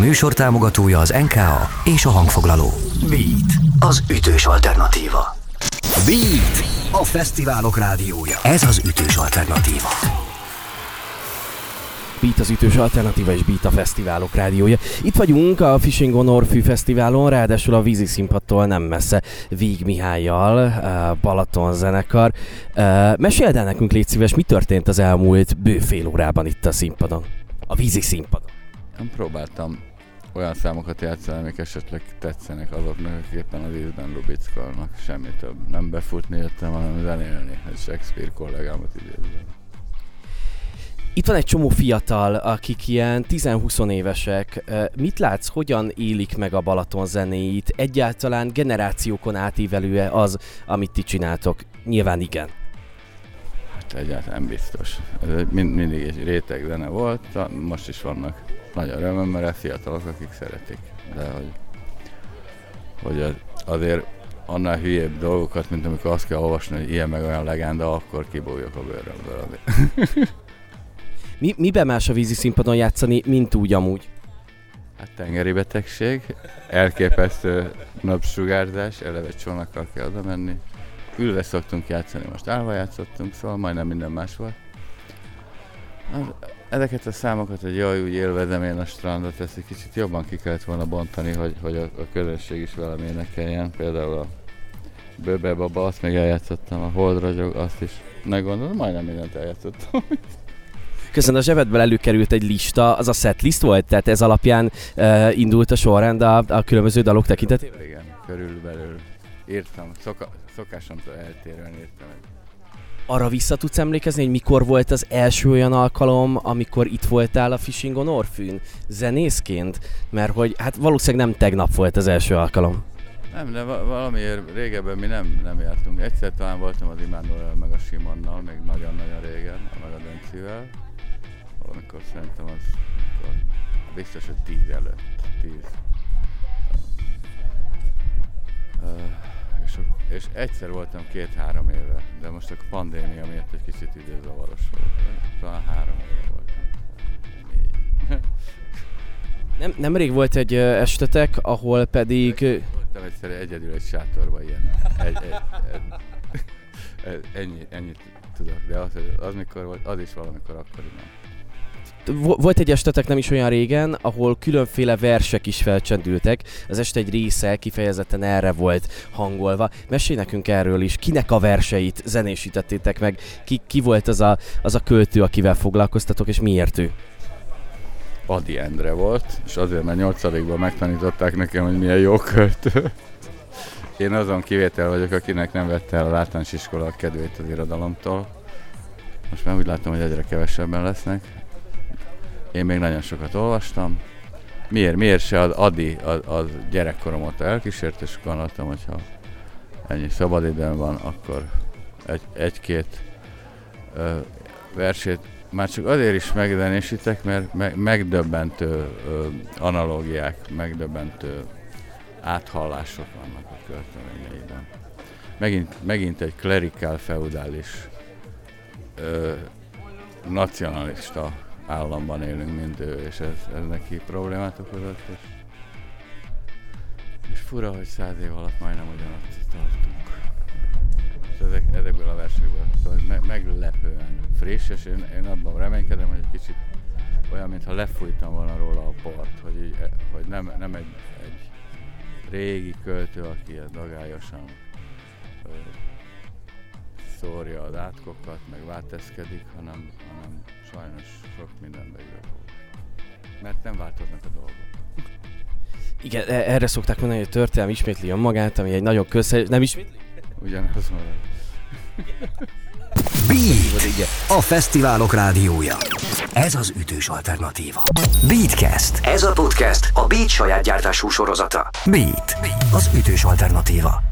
műsor támogatója az NKA és a hangfoglaló. Beat, az ütős alternatíva. Beat, a fesztiválok rádiója. Ez az ütős alternatíva. Beat az ütős alternatíva és Beat a fesztiválok rádiója. Itt vagyunk a Fishing on Orfű fesztiválon, ráadásul a vízi színpadtól nem messze Víg Mihályjal, eh, Balaton zenekar. Eh, Meséld el nekünk, légy szíves, mi történt az elmúlt bő fél órában itt a színpadon? A vízi színpadon. Én próbáltam olyan számokat játszani, amik esetleg tetszenek azoknak, akik éppen az ízben lubickolnak. Semmi több. Nem befutni jöttem, hanem zenélni, egy Shakespeare kollégámat idézve. Itt van egy csomó fiatal, akik ilyen 10-20 évesek. Mit látsz, hogyan élik meg a Balaton zenéit? Egyáltalán generációkon átívelő az, amit ti csináltok? Nyilván igen. Hát egyáltalán biztos. Ez mind, mindig egy réteg zene volt, most is vannak nagy örömmel fiatalok, akik szeretik. De hogy, hogy azért annál hülyébb dolgokat, mint amikor azt kell olvasni, hogy ilyen meg olyan legenda, akkor kibújok a bőrömből. Mi, miben más a vízi színpadon játszani, mint úgy amúgy? Hát tengeri betegség, elképesztő napsugárzás, eleve csónakkal kell oda menni. Ülve szoktunk játszani, most állva játszottunk, szóval majdnem minden más volt. Ezeket a számokat, hogy jaj, úgy élvezem én a strandot, ezt egy kicsit jobban ki kellett volna bontani, hogy, hogy a, a közönség is velem énekeljen. Például a Böbe Baba, azt még eljátszottam, a Hold Ragyog, azt is. Ne gondolom, majdnem mindent eljátszottam. Köszönöm, a zsebedből előkerült egy lista, az a set list volt? Tehát ez alapján uh, indult a sorrend a, a különböző dalok tekintetében? Igen, körülbelül írtam, szoka, szokásomtól eltérően írtam egy arra vissza tudsz emlékezni, hogy mikor volt az első olyan alkalom, amikor itt voltál a Fishing on Orfűn zenészként? Mert hogy hát valószínűleg nem tegnap volt az első alkalom. Nem, de valamiért régebben mi nem, nem jártunk. Egyszer talán voltam az Immanuel meg a Simonnal, még nagyon-nagyon régen, meg a Döncivel. Valamikor szerintem az akkor biztos, hogy tíz előtt. Tíz. Uh, és, egyszer voltam két-három éve, de most a pandémia miatt egy kicsit időzavaros volt. Talán három éve voltam. Nem, nemrég volt egy estetek, ahol pedig... Voltam egyszer egyedül egy sátorban ilyen. Egy, egy, egy, ennyi, ennyit tudok, de az, az mikor volt, az is valamikor akkoriban volt egy estetek nem is olyan régen, ahol különféle versek is felcsendültek. Az este egy része kifejezetten erre volt hangolva. Mesélj nekünk erről is, kinek a verseit zenésítettétek meg, ki, ki volt az a, az a költő, akivel foglalkoztatok, és miért ő? Adi Endre volt, és azért, mert nyolcadikban megtanították nekem, hogy milyen jó költő. Én azon kivétel vagyok, akinek nem vette el a általános iskola a kedvét az irodalomtól. Most már úgy látom, hogy egyre kevesebben lesznek. Én még nagyon sokat olvastam. Miért, miért se az Adi, az, az gyerekkorom óta elkísért, és gondoltam, hogy ha ennyi szabadidőm van, akkor egy, egy-két ö, versét már csak azért is megzenésítek, mert me, megdöbbentő ö, analógiák, megdöbbentő áthallások vannak a költeményeiben. Megint, megint egy klerikál feudális ö, nacionalista államban élünk, mint ő, és ez, ez neki problémát okozott, és, és fura, hogy száz év alatt majdnem ugyanazt tartunk. És ezek, ezekből a versekből szóval me, meglepően friss, és én, én abban reménykedem, hogy egy kicsit olyan, mintha lefújtam volna róla a port, hogy, így, hogy nem, nem egy, egy régi költő, aki dagályosan szórja az átkokat, meg válteszkedik, hanem, hanem sajnos sok mindenbe igazol. Mert nem változnak a dolgok. Igen, e- erre szokták mondani, hogy a történelem ismétli magát, ami egy nagyon közszerű... Nem ismétli? Ugyanaz van. Beat, a fesztiválok rádiója. Ez az ütős alternatíva. Beatcast. Ez a podcast a Beat saját gyártású sorozata. Beat, az ütős alternatíva.